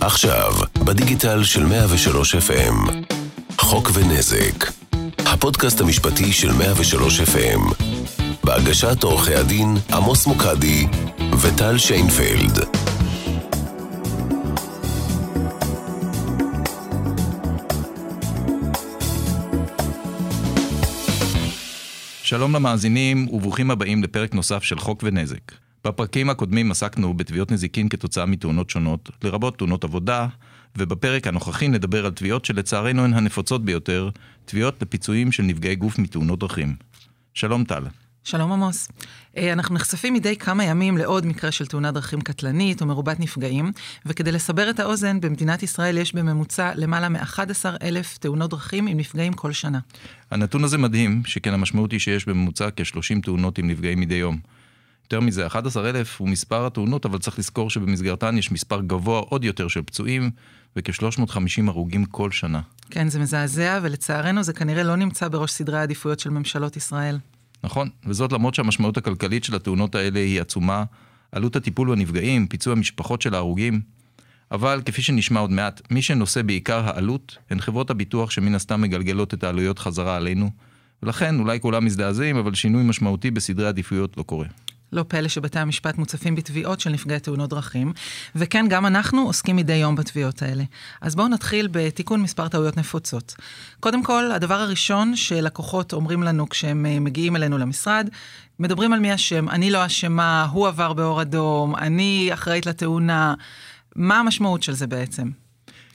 עכשיו, בדיגיטל של 103 FM, חוק ונזק, הפודקאסט המשפטי של 103 FM, בהגשת עורכי הדין עמוס מוקדי וטל שיינפלד. שלום למאזינים וברוכים הבאים לפרק נוסף של חוק ונזק. בפרקים הקודמים עסקנו בתביעות נזיקין כתוצאה מתאונות שונות, לרבות תאונות עבודה, ובפרק הנוכחי נדבר על תביעות שלצערנו הן הנפוצות ביותר, תביעות לפיצויים של נפגעי גוף מתאונות דרכים. שלום טל. שלום עמוס. אה, אנחנו נחשפים מדי כמה ימים לעוד מקרה של תאונת דרכים קטלנית או מרובת נפגעים, וכדי לסבר את האוזן, במדינת ישראל יש בממוצע למעלה מ-11 אלף תאונות דרכים עם נפגעים כל שנה. הנתון הזה מדהים, שכן המשמעות היא שיש בממוצע כ-30 תאונות עם נפגעים מדי יום. יותר מזה, 11,000 הוא מספר התאונות, אבל צריך לזכור שבמסגרתן יש מספר גבוה עוד יותר של פצועים, וכ-350 הרוגים כל שנה. כן, זה מזעזע, ולצערנו זה כנראה לא נמצא בראש סדרי העדיפויות של ממשלות ישראל. נכון, וזאת למרות שהמשמעות הכלכלית של התאונות האלה היא עצומה, עלות הטיפול בנפגעים, פיצוי המשפחות של ההרוגים. אבל כפי שנשמע עוד מעט, מי שנושא בעיקר העלות הן חברות הביטוח שמן הסתם מגלגלות את העלויות חזרה עלינו, ולכן אולי כולם מזדעזעים, אבל שינוי משמעותי בסדרי עדיפויות לא קורה. לא פלא שבתי המשפט מוצפים בתביעות של נפגעי תאונות דרכים, וכן, גם אנחנו עוסקים מדי יום בתביעות האלה. אז בואו נתחיל בתיקון מספר טעויות נפוצות. קודם כל, הדבר הראשון שלקוחות אומרים לנו כשהם אה, מגיעים אלינו למשרד, מדברים על מי אשם, אני לא אשמה, הוא עבר באור אדום, אני אחראית לתאונה. מה המשמעות של זה בעצם?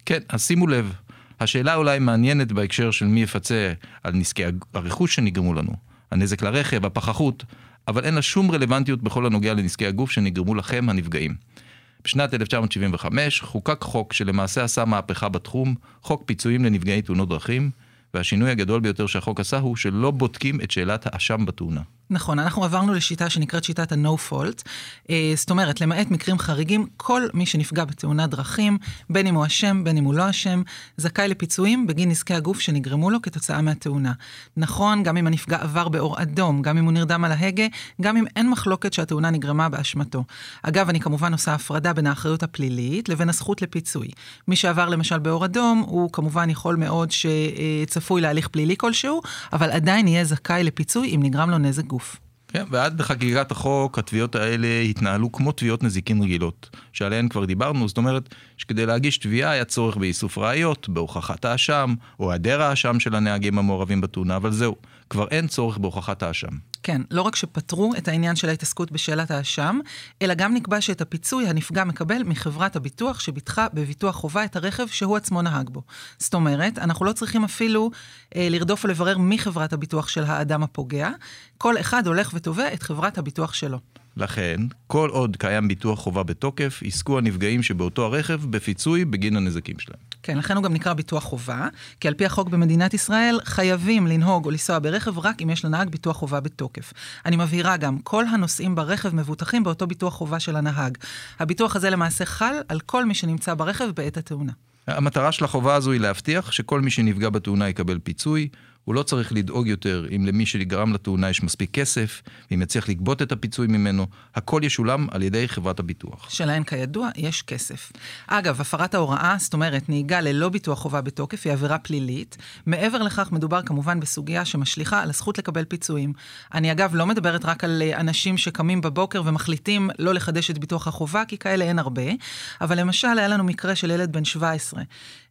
כן, אז שימו לב, השאלה אולי מעניינת בהקשר של מי יפצה על נזקי הרכוש שנגרמו לנו. הנזק לרכב, הפחחות, אבל אין לה שום רלוונטיות בכל הנוגע לנזקי הגוף שנגרמו לכם הנפגעים. בשנת 1975 חוקק חוק שלמעשה עשה מהפכה בתחום, חוק פיצויים לנפגעי תאונות דרכים, והשינוי הגדול ביותר שהחוק עשה הוא שלא בודקים את שאלת האשם בתאונה. נכון, אנחנו עברנו לשיטה שנקראת שיטת ה-No fault. אה, זאת אומרת, למעט מקרים חריגים, כל מי שנפגע בתאונת דרכים, בין אם הוא אשם, בין אם הוא לא אשם, זכאי לפיצויים בגין נזקי הגוף שנגרמו לו כתוצאה מהתאונה. נכון, גם אם הנפגע עבר באור אדום, גם אם הוא נרדם על ההגה, גם אם אין מחלוקת שהתאונה נגרמה באשמתו. אגב, אני כמובן עושה הפרדה בין האחריות הפלילית לבין הזכות לפיצוי. מי שעבר למשל באור אדום, הוא כמובן יכול מאוד שצפוי להליך פלילי כלשהו, אבל עדיין יהיה זכאי לפיצוי אם נגרם לו נזק גוף. כן, ועד בחקיקת החוק התביעות האלה התנהלו כמו תביעות נזיקין רגילות, שעליהן כבר דיברנו, זאת אומרת שכדי להגיש תביעה היה צורך באיסוף ראיות, בהוכחת האשם, או היעדר האשם של הנהגים המעורבים בתאונה, אבל זהו, כבר אין צורך בהוכחת האשם. כן, לא רק שפתרו את העניין של ההתעסקות בשאלת האשם, אלא גם נקבע שאת הפיצוי הנפגע מקבל מחברת הביטוח שביטחה בביטוח חובה את הרכב שהוא עצמו נהג בו. זאת אומרת, אנחנו לא צריכים אפילו אה, לרדוף או לברר מי חברת הביטוח של האדם הפוגע, כל אחד הולך ותובע את חברת הביטוח שלו. לכן, כל עוד קיים ביטוח חובה בתוקף, יזכו הנפגעים שבאותו הרכב בפיצוי בגין הנזקים שלהם. כן, לכן הוא גם נקרא ביטוח חובה, כי על פי החוק במדינת ישראל חייבים לנהוג או לנסוע ברכב רק אם יש לנהג ביטוח חובה בתוקף. אני מבהירה גם, כל הנוסעים ברכב מבוטחים באותו ביטוח חובה של הנהג. הביטוח הזה למעשה חל על כל מי שנמצא ברכב בעת התאונה. המטרה של החובה הזו היא להבטיח שכל מי שנפגע בתאונה יקבל פיצוי, הוא לא צריך לדאוג יותר אם למי שגרם לתאונה יש מספיק כסף, ואם יצליח לגבות את הפיצוי ממנו, הכל ישולם על ידי חברת הביטוח. שלהן כידוע יש כסף. אגב, הפרת ההוראה, זאת אומרת נהיגה ללא ביטוח חובה בתוקף, היא עבירה פלילית. מעבר לכך מדובר כמובן בסוגיה שמשליכה על הזכות לקבל פיצויים. אני אגב לא מדברת רק על אה, אנשים שקמים בבוקר ומחליטים לא לחדש את ביטוח החובה, כי כאלה אין הרבה, אבל למשל היה לנו מקרה של ילד בן 17,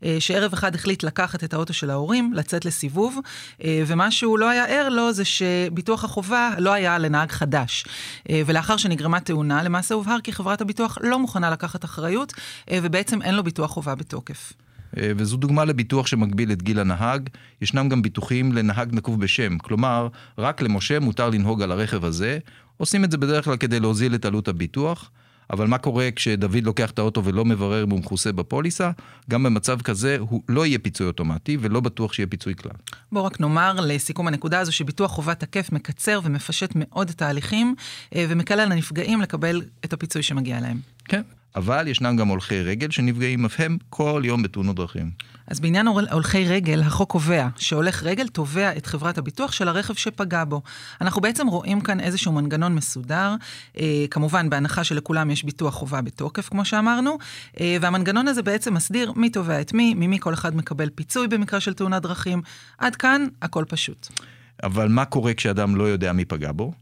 אה, שערב אחד החליט לקחת את האוטו של ההורים, לצאת לסיבוב, ומה שהוא לא היה ער לו זה שביטוח החובה לא היה לנהג חדש. אה, ולאחר שנגרמה תאונה, למעשה הובהר כי חברת הביטוח לא מוכנה לקחת אחריות, אה, ובעצם אין לו ביטוח חובה בתוקף. וזו דוגמה לביטוח שמגביל את גיל הנהג. ישנם גם ביטוחים לנהג נקוב בשם, כלומר, רק למשה מותר לנהוג על הרכב הזה. עושים את זה בדרך כלל כדי להוזיל את עלות הביטוח. אבל מה קורה כשדוד לוקח את האוטו ולא מברר אם הוא מכוסה בפוליסה? גם במצב כזה הוא לא יהיה פיצוי אוטומטי ולא בטוח שיהיה פיצוי כלל. בואו רק נאמר לסיכום הנקודה הזו שביטוח חובה תקף מקצר ומפשט מאוד את ההליכים אה, ומקל על הנפגעים לקבל את הפיצוי שמגיע להם. כן. אבל ישנם גם הולכי רגל שנפגעים אף הם כל יום בתאונות דרכים. אז בעניין הולכי רגל, החוק קובע שהולך רגל תובע את חברת הביטוח של הרכב שפגע בו. אנחנו בעצם רואים כאן איזשהו מנגנון מסודר, אה, כמובן בהנחה שלכולם יש ביטוח חובה בתוקף, כמו שאמרנו, אה, והמנגנון הזה בעצם מסדיר מי תובע את מי, ממי כל אחד מקבל פיצוי במקרה של תאונת דרכים. עד כאן, הכל פשוט. אבל מה קורה כשאדם לא יודע מי פגע בו?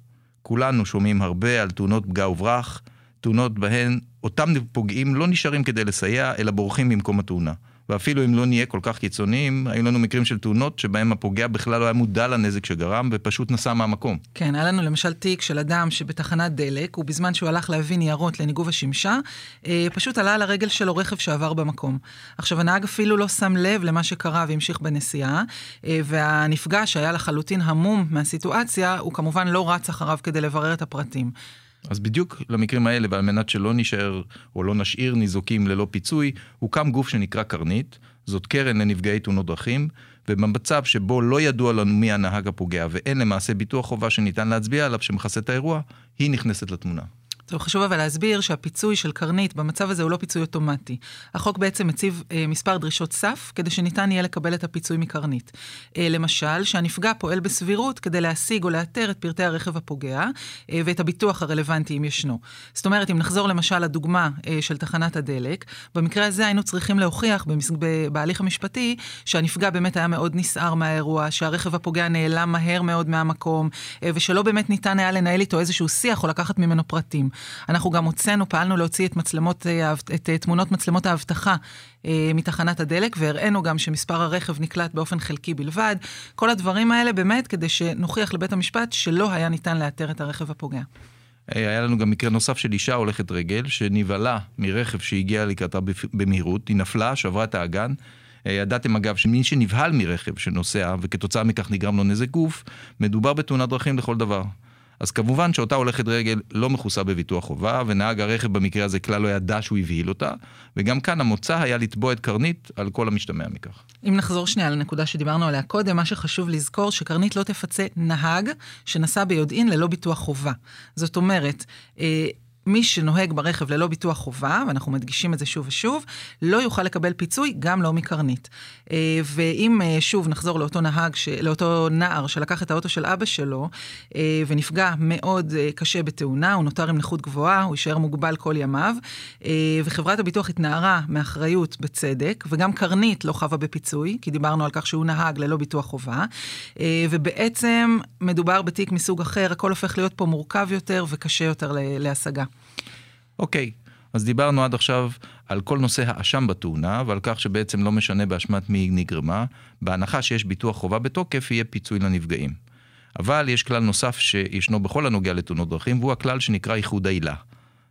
כולנו שומעים הרבה על תאונות פגע וברח, תאונות בהן אותם פוגעים לא נשארים כדי לסייע, אלא בורחים ממקום התאונה. ואפילו אם לא נהיה כל כך קיצוניים, היו לנו מקרים של תאונות שבהם הפוגע בכלל לא היה מודע לנזק שגרם ופשוט נסע מהמקום. כן, היה לנו למשל תיק של אדם שבתחנת דלק, ובזמן שהוא הלך להביא ניירות לניגוב השמשה, אה, פשוט עלה על הרגל שלו רכב שעבר במקום. עכשיו, הנהג אפילו לא שם לב למה שקרה והמשיך בנסיעה, אה, והנפגע שהיה לחלוטין המום מהסיטואציה, הוא כמובן לא רץ אחריו כדי לברר את הפרטים. אז בדיוק למקרים האלה, ועל מנת שלא נשאר או לא נשאיר ניזוקים ללא פיצוי, הוקם גוף שנקרא קרנית, זאת קרן לנפגעי תאונות דרכים, ובמצב שבו לא ידוע לנו מי הנהג הפוגע ואין למעשה ביטוח חובה שניתן להצביע עליו שמכסה את האירוע, היא נכנסת לתמונה. טוב, חשוב אבל להסביר שהפיצוי של קרנית במצב הזה הוא לא פיצוי אוטומטי. החוק בעצם מציב אה, מספר דרישות סף כדי שניתן יהיה לקבל את הפיצוי מקרנית. אה, למשל, שהנפגע פועל בסבירות כדי להשיג או לאתר את פרטי הרכב הפוגע אה, ואת הביטוח הרלוונטי אם ישנו. זאת אומרת, אם נחזור למשל לדוגמה אה, של תחנת הדלק, במקרה הזה היינו צריכים להוכיח במס... בהליך המשפטי שהנפגע באמת היה מאוד נסער מהאירוע, שהרכב הפוגע נעלם מהר מאוד מהמקום, אה, ושלא באמת ניתן היה לנהל איתו איזשהו שיח או לקחת ממנו פרטים. אנחנו גם הוצאנו, פעלנו להוציא את, מצלמות, אה, את אה, תמונות מצלמות האבטחה אה, מתחנת הדלק, והראינו גם שמספר הרכב נקלט באופן חלקי בלבד. כל הדברים האלה באמת כדי שנוכיח לבית המשפט שלא היה ניתן לאתר את הרכב הפוגע. היה לנו גם מקרה נוסף של אישה הולכת רגל, שנבהלה מרכב שהגיע לקראתה במהירות, היא נפלה, שברה את האגן. ידעתם אגב שמי שנבהל מרכב שנוסע וכתוצאה מכך נגרם לו נזק גוף, מדובר בתאונת דרכים לכל דבר. אז כמובן שאותה הולכת רגל לא מכוסה בביטוח חובה, ונהג הרכב במקרה הזה כלל לא ידע שהוא הבהיל אותה, וגם כאן המוצא היה לתבוע את קרנית על כל המשתמע מכך. אם נחזור שנייה לנקודה שדיברנו עליה קודם, מה שחשוב לזכור שקרנית לא תפצה נהג שנסע ביודעין ללא ביטוח חובה. זאת אומרת, אה, מי שנוהג ברכב ללא ביטוח חובה, ואנחנו מדגישים את זה שוב ושוב, לא יוכל לקבל פיצוי, גם לא מקרנית. אה, ואם אה, שוב נחזור לאותו נהג, לאותו נער שלקח את האוטו של אבא שלו, אה, ונפגע מאוד קשה בתאונה, הוא נותר עם נכות גבוהה, הוא יישאר מוגבל כל ימיו, וחברת הביטוח התנערה מאחריות בצדק, וגם קרנית לא חווה בפיצוי, כי דיברנו על כך שהוא נהג ללא ביטוח חובה, ובעצם מדובר בתיק מסוג אחר, הכל הופך להיות פה מורכב יותר וקשה יותר להשגה. אוקיי, אז דיברנו עד עכשיו על כל נושא האשם בתאונה, ועל כך שבעצם לא משנה באשמת מי נגרמה, בהנחה שיש ביטוח חובה בתוקף, יהיה פיצוי לנפגעים. אבל יש כלל נוסף שישנו בכל הנוגע לתאונות דרכים, והוא הכלל שנקרא איחוד העילה.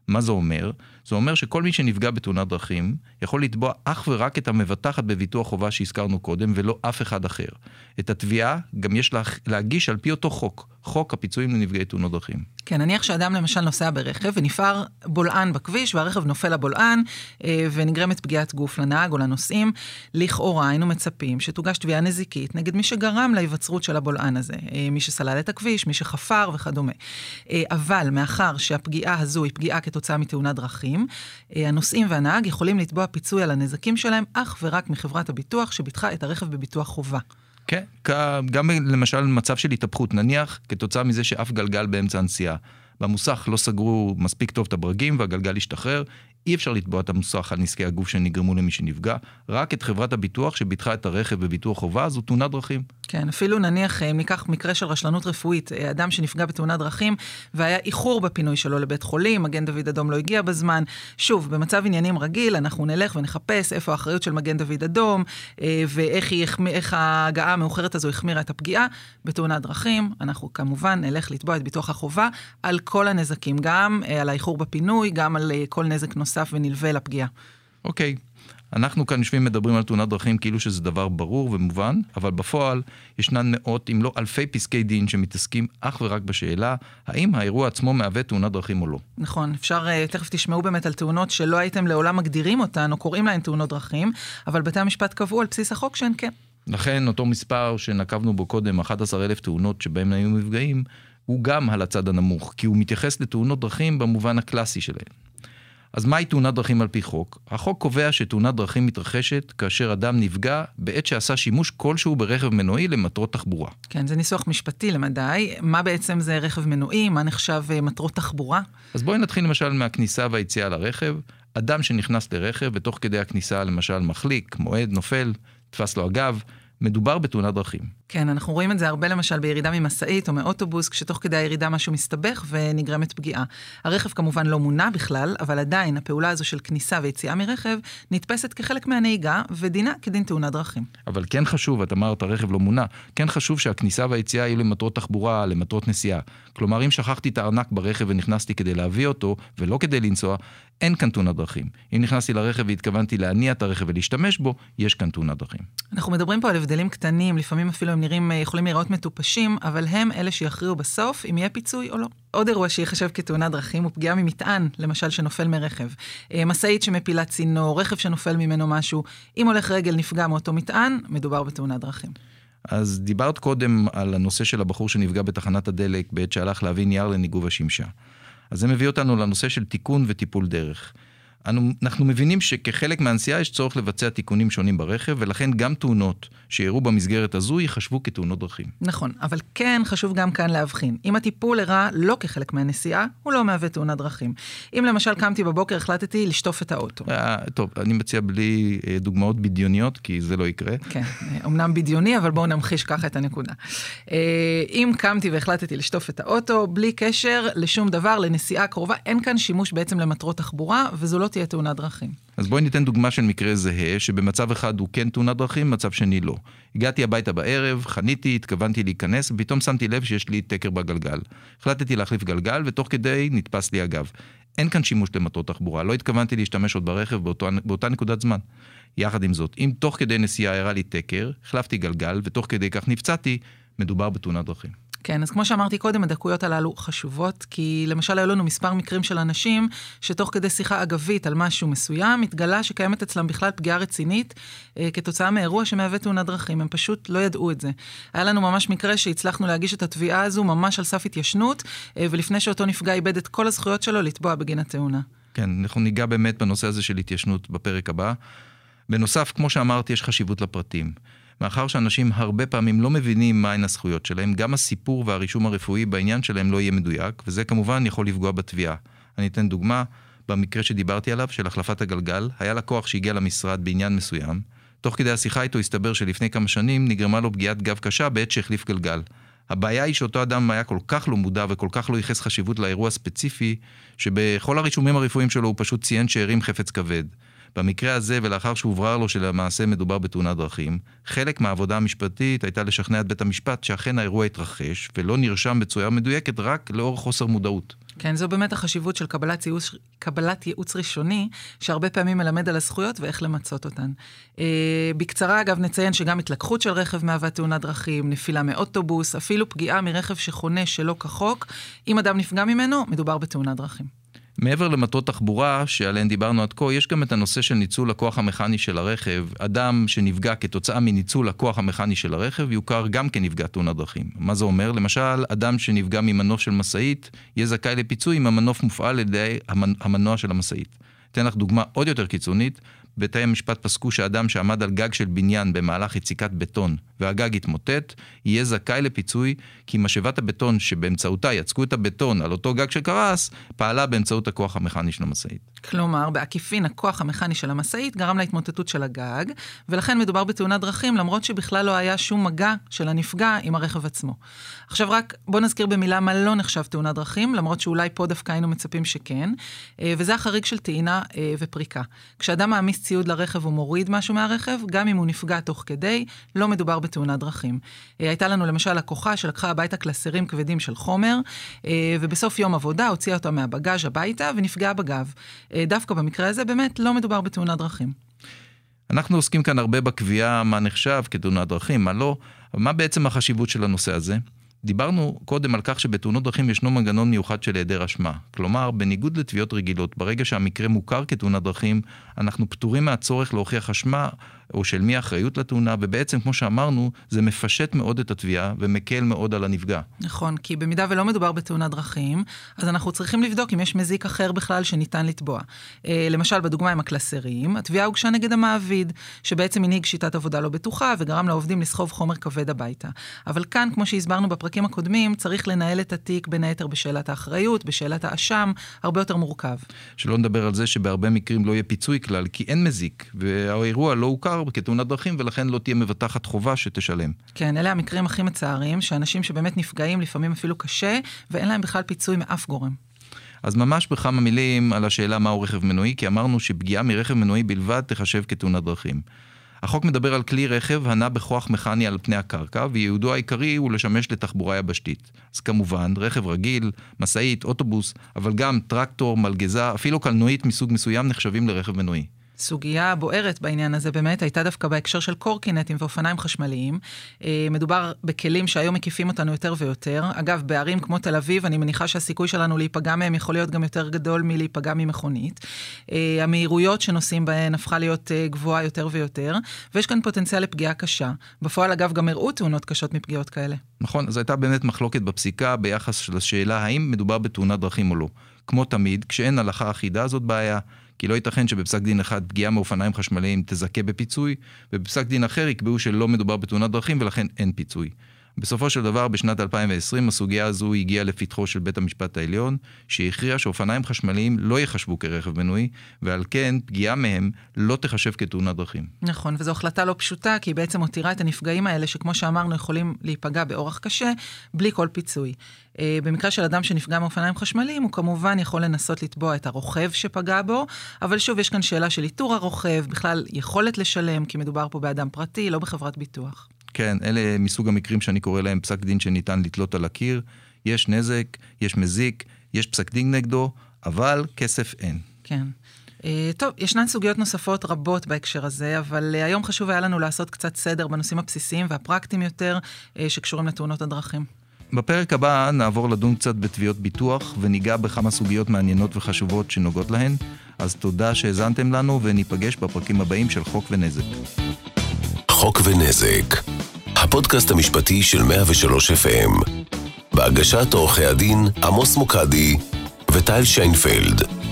מה זה אומר? זה אומר שכל מי שנפגע בתאונת דרכים יכול לתבוע אך ורק את המבטחת בביטוח חובה שהזכרנו קודם, ולא אף אחד אחר. את התביעה גם יש להגיש על פי אותו חוק, חוק הפיצויים לנפגעי תאונות דרכים. כן, נניח שאדם למשל נוסע ברכב ונפער בולען בכביש והרכב נופל לבולען אה, ונגרמת פגיעת גוף לנהג או לנוסעים, לכאורה היינו מצפים שתוגש תביעה נזיקית נגד מי שגרם להיווצרות של הבולען הזה, אה, מי שסלל את הכביש, מי שחפר וכדומה. אה, אבל מאחר שהפגיעה הזו היא פגיעה כתוצאה מתאונת דרכים, הנוסעים והנהג יכולים לתבוע פיצוי על הנזקים שלהם אך ורק מחברת הביטוח שביטחה את הרכב בביטוח חובה. כן, גם למשל מצב של התהפכות, נניח כתוצאה מזה שאף גלגל באמצע הנסיעה. במוסך לא סגרו מספיק טוב את הברגים והגלגל השתחרר, אי אפשר לתבוע את המוסך על נזקי הגוף שנגרמו למי שנפגע, רק את חברת הביטוח שביטחה את הרכב בביטוח חובה, זו תאונת דרכים. כן, אפילו נניח, אם ניקח מקרה של רשלנות רפואית, אה, אדם שנפגע בתאונת דרכים והיה איחור בפינוי שלו לבית חולים, מגן דוד אדום לא הגיע בזמן. שוב, במצב עניינים רגיל, אנחנו נלך ונחפש איפה האחריות של מגן דוד אדום, אה, ואיך היא, איך ההגעה המאוחרת הזו החמירה את הפגיעה. בתאונת דרכים, אנחנו כמובן נלך לתבוע את ביטוח החובה על כל הנזקים, גם אה, על האיחור בפינוי, גם על כל נזק נוסף. נוסף ונלווה לפגיעה. אוקיי, אנחנו כאן יושבים מדברים על תאונת דרכים כאילו שזה דבר ברור ומובן, אבל בפועל ישנן מאות אם לא אלפי פסקי דין שמתעסקים אך ורק בשאלה האם האירוע עצמו מהווה תאונת דרכים או לא. נכון, אפשר, אה, תכף תשמעו באמת על תאונות שלא הייתם לעולם מגדירים אותן או קוראים להן תאונות דרכים, אבל בתי המשפט קבעו על בסיס החוק שהן כן. לכן אותו מספר שנקבנו בו קודם, 11,000 תאונות שבהן היו מפגעים, הוא גם על הצד הנמוך, כי הוא מתייחס לתאונות דרכים במובן הקלאסי שלהן. אז מהי תאונת דרכים על פי חוק? החוק קובע שתאונת דרכים מתרחשת כאשר אדם נפגע בעת שעשה שימוש כלשהו ברכב מנועי למטרות תחבורה. כן, זה ניסוח משפטי למדי. מה בעצם זה רכב מנועי? מה נחשב אה, מטרות תחבורה? אז בואי נתחיל למשל מהכניסה והיציאה לרכב. אדם שנכנס לרכב ותוך כדי הכניסה למשל מחליק, מועד, נופל, תפס לו הגב, מדובר בתאונת דרכים. כן, אנחנו רואים את זה הרבה למשל בירידה ממשאית או מאוטובוס, כשתוך כדי הירידה משהו מסתבך ונגרמת פגיעה. הרכב כמובן לא מונע בכלל, אבל עדיין הפעולה הזו של כניסה ויציאה מרכב נתפסת כחלק מהנהיגה, ודינה כדין תאונת דרכים. אבל כן חשוב, את אמרת הרכב לא מונע, כן חשוב שהכניסה והיציאה יהיו למטרות תחבורה, למטרות נסיעה. כלומר, אם שכחתי את הארנק ברכב ונכנסתי כדי להביא אותו, ולא כדי לנסוע, אין כאן תאונת דרכים. אם נכנסתי לרכב והתכוונתי להניע את הרכב ולהשתמש בו, יש כאן תאונת דרכים. אנחנו מדברים פה על הבדלים קטנים, לפעמים אפילו הם נראים, אה, יכולים להיראות מטופשים, אבל הם אלה שיכריעו בסוף אם יהיה פיצוי או לא. עוד אירוע שיחשב כתאונת דרכים הוא פגיעה ממטען, למשל שנופל מרכב. אה, משאית שמפילה צינור, רכב שנופל ממנו משהו. אם הולך רגל נפגע מאותו מטען, מדובר בתאונת דרכים. אז דיברת קודם על הנושא של הבחור שנפגע בתחנת הדלק בעת שהלך להביא נייר לניגוב השמשה. אז זה מביא אותנו לנושא של תיקון וטיפול דרך. אנו, אנחנו מבינים שכחלק מהנסיעה יש צורך לבצע תיקונים שונים ברכב, ולכן גם תאונות שאירעו במסגרת הזו ייחשבו כתאונות דרכים. נכון, אבל כן חשוב גם כאן להבחין. אם הטיפול אירע לא כחלק מהנסיעה, הוא לא מהווה תאונת דרכים. אם למשל קמתי בבוקר, החלטתי לשטוף את האוטו. אה, טוב, אני מציע בלי אה, דוגמאות בדיוניות, כי זה לא יקרה. כן, אמנם בדיוני, אבל בואו נמחיש ככה את הנקודה. אה, אם קמתי והחלטתי לשטוף את האוטו, בלי קשר לשום דבר, לנסיעה קרובה, אין כאן שימוש בעצם למטרות תחבורה, וזו לא תהיה תאונת דרכים. אז בואי ניתן דוגמה של מקרה זהה, שבמצב אחד הוא כן תאונת דרכים, מצב שני לא. הגעתי הביתה בערב, חניתי, התכוונתי להיכנס, ופתאום שמתי לב שיש לי תקר בגלגל. החלטתי להחליף גלגל, ותוך כדי נתפס לי הגב. אין כאן שימוש למטרות תחבורה, לא התכוונתי להשתמש עוד ברכב באותו, באותה נקודת זמן. יחד עם זאת, אם תוך כדי נסיעה הראה לי תקר, החלפתי גלגל, ותוך כדי כך נפצעתי, מדובר בתאונת דרכים. כן, אז כמו שאמרתי קודם, הדקויות הללו חשובות, כי למשל היו לנו מספר מקרים של אנשים שתוך כדי שיחה אגבית על משהו מסוים, התגלה שקיימת אצלם בכלל פגיעה רצינית אה, כתוצאה מאירוע שמהווה תאונת דרכים, הם פשוט לא ידעו את זה. היה לנו ממש מקרה שהצלחנו להגיש את התביעה הזו ממש על סף התיישנות, אה, ולפני שאותו נפגע איבד את כל הזכויות שלו, לתבוע בגין התאונה. כן, אנחנו ניגע באמת בנושא הזה של התיישנות בפרק הבא. בנוסף, כמו שאמרתי, יש חשיבות לפרטים. מאחר שאנשים הרבה פעמים לא מבינים מהן הזכויות שלהם, גם הסיפור והרישום הרפואי בעניין שלהם לא יהיה מדויק, וזה כמובן יכול לפגוע בתביעה. אני אתן דוגמה, במקרה שדיברתי עליו, של החלפת הגלגל, היה לקוח שהגיע למשרד בעניין מסוים, תוך כדי השיחה איתו הסתבר שלפני כמה שנים נגרמה לו פגיעת גב קשה בעת שהחליף גלגל. הבעיה היא שאותו אדם היה כל כך לא מודע וכל כך לא ייחס חשיבות לאירוע הספציפי, שבכל הרישומים הרפואיים שלו הוא פשוט ציין שהרים חפץ כבד. במקרה הזה, ולאחר שהוברר לו שלמעשה מדובר בתאונת דרכים, חלק מהעבודה המשפטית הייתה לשכנע את בית המשפט שאכן האירוע התרחש, ולא נרשם בצורה מדויקת רק לאור חוסר מודעות. כן, זו באמת החשיבות של קבלת ייעוץ, קבלת ייעוץ ראשוני, שהרבה פעמים מלמד על הזכויות ואיך למצות אותן. אה, בקצרה, אגב, נציין שגם התלקחות של רכב מהווה תאונת דרכים, נפילה מאוטובוס, אפילו פגיעה מרכב שחונה שלא כחוק. אם אדם נפגע ממנו, מדובר בתאונת דרכים. מעבר למטרות תחבורה שעליהן דיברנו עד כה, יש גם את הנושא של ניצול הכוח המכני של הרכב. אדם שנפגע כתוצאה מניצול הכוח המכני של הרכב יוכר גם כנפגע תאונת דרכים. מה זה אומר? למשל, אדם שנפגע ממנוף של משאית יהיה זכאי לפיצוי אם המנוף מופעל על ידי המנוע של המשאית. אתן לך דוגמה עוד יותר קיצונית. בתי המשפט פסקו שאדם שעמד על גג של בניין במהלך יציקת בטון והגג התמוטט, יהיה זכאי לפיצוי כי משאבת הבטון שבאמצעותה יצקו את הבטון על אותו גג שקרס, פעלה באמצעות הכוח המכני של המשאית. כלומר, בעקיפין הכוח המכני של המשאית גרם להתמוטטות של הגג, ולכן מדובר בתאונת דרכים, למרות שבכלל לא היה שום מגע של הנפגע עם הרכב עצמו. עכשיו רק בוא נזכיר במילה מה לא נחשב תאונת דרכים, למרות שאולי פה דווקא היינו מצפים שכן, אה, וזה החריג של טעינה אה, ופריקה. כשאדם מעמיס ציוד לרכב ומוריד משהו מהרכב, גם אם הוא נפגע תוך כדי, לא מדובר בתאונת דרכים. אה, הייתה לנו למשל לקוחה שלקחה הביתה קלסרים כבדים של חומר, אה, ובסוף יום עבודה הוציאה אותה מהבגאז' הביתה ונפגעה בגב. אה, דווקא במקרה הזה באמת לא מדובר בתאונת דרכים. אנחנו עוסקים כאן הרבה בקביעה מה נחשב כתאונת דרכים, מה לא, מה בעצם החשיבות של הנושא הזה? דיברנו קודם על כך שבתאונות דרכים ישנו מנגנון מיוחד של היעדר אשמה. כלומר, בניגוד לתביעות רגילות, ברגע שהמקרה מוכר כתאונת דרכים, אנחנו פטורים מהצורך להוכיח אשמה או של מי האחריות לתאונה, ובעצם, כמו שאמרנו, זה מפשט מאוד את התביעה ומקל מאוד על הנפגע. נכון, כי במידה ולא מדובר בתאונת דרכים, אז אנחנו צריכים לבדוק אם יש מזיק אחר בכלל שניתן לתבוע. אה, למשל, בדוגמה עם הקלסרים, התביעה הוגשה נגד המעביד, שבעצם הנהיג שיטת עבודה לא בטוחה וגרם לעובדים לסחוב חומר כבד הביתה. אבל כאן, כמו שהסברנו בפרקים הקודמים, צריך לנהל את התיק בין היתר בשאלת האחריות, בשאלת האשם, הרבה יותר מורכב. שלא נדבר על זה שבהרבה מקרים לא יהיה פיצוי כלל, כי אין מזיק, והאירוע לא הוכר כתאונת דרכים, ולכן לא תהיה מבטחת חובה שתשלם. כן, אלה המקרים הכי מצערים, שאנשים שבאמת נפגעים, לפעמים אפילו קשה, ואין להם בכלל פיצוי מאף גורם. אז ממש בכמה מילים על השאלה מהו רכב מנועי, כי אמרנו שפגיעה מרכב מנועי בלבד תחשב כתאונת דרכים. החוק מדבר על כלי רכב הנע בכוח מכני על פני הקרקע, וייעודו העיקרי הוא לשמש לתחבורה יבשתית. אז כמובן, רכב רגיל, משאית, אוטובוס, אבל גם טרקטור, מלגזה, אפילו קלנועית מסוג מסוים נחשבים לרכב מנועי. סוגיה בוערת בעניין הזה באמת הייתה דווקא בהקשר של קורקינטים ואופניים חשמליים. אה, מדובר בכלים שהיום מקיפים אותנו יותר ויותר. אגב, בערים כמו תל אביב, אני מניחה שהסיכוי שלנו להיפגע מהם יכול להיות גם יותר גדול מלהיפגע ממכונית. אה, המהירויות שנוסעים בהן הפכה להיות אה, גבוהה יותר ויותר, ויש כאן פוטנציאל לפגיעה קשה. בפועל, אגב, גם הראו תאונות קשות מפגיעות כאלה. נכון, אז הייתה באמת מחלוקת בפסיקה ביחס לשאלה האם מדובר בתאונת דרכים או לא. כמו תמיד, כשאין הלכה אחידה זאת בעיה. כי לא ייתכן שבפסק דין אחד פגיעה מאופניים חשמליים תזכה בפיצוי, ובפסק דין אחר יקבעו שלא מדובר בתאונת דרכים ולכן אין פיצוי. בסופו של דבר, בשנת 2020 הסוגיה הזו הגיעה לפתחו של בית המשפט העליון, שהכריע שאופניים חשמליים לא ייחשבו כרכב מנועי, ועל כן פגיעה מהם לא תחשב כתאונת דרכים. נכון, וזו החלטה לא פשוטה, כי היא בעצם מותירה את הנפגעים האלה, שכמו שאמרנו, יכולים להיפגע באורח קשה, בלי כל פיצוי. אה, במקרה של אדם שנפגע מאופניים חשמליים, הוא כמובן יכול לנסות לתבוע את הרוכב שפגע בו, אבל שוב, יש כאן שאלה של איתור הרוכב, בכלל יכולת לשלם, כי מדובר פה באדם פרטי, לא בחברת ביטוח. כן, אלה מסוג המקרים שאני קורא להם פסק דין שניתן לתלות על הקיר. יש נזק, יש מזיק, יש פסק דין נגדו, אבל כסף אין. כן. Uh, טוב, ישנן סוגיות נוספות רבות בהקשר הזה, אבל uh, היום חשוב היה לנו לעשות קצת סדר בנושאים הבסיסיים והפרקטיים יותר uh, שקשורים לתאונות הדרכים. בפרק הבא נעבור לדון קצת בתביעות ביטוח וניגע בכמה סוגיות מעניינות וחשובות שנוגעות להן, אז תודה שהאזנתם לנו וניפגש בפרקים הבאים של חוק ונזק. חוק ונזק, הפודקאסט המשפטי של 103 FM, בהגשת עורכי הדין עמוס מוקדי וטל שיינפלד.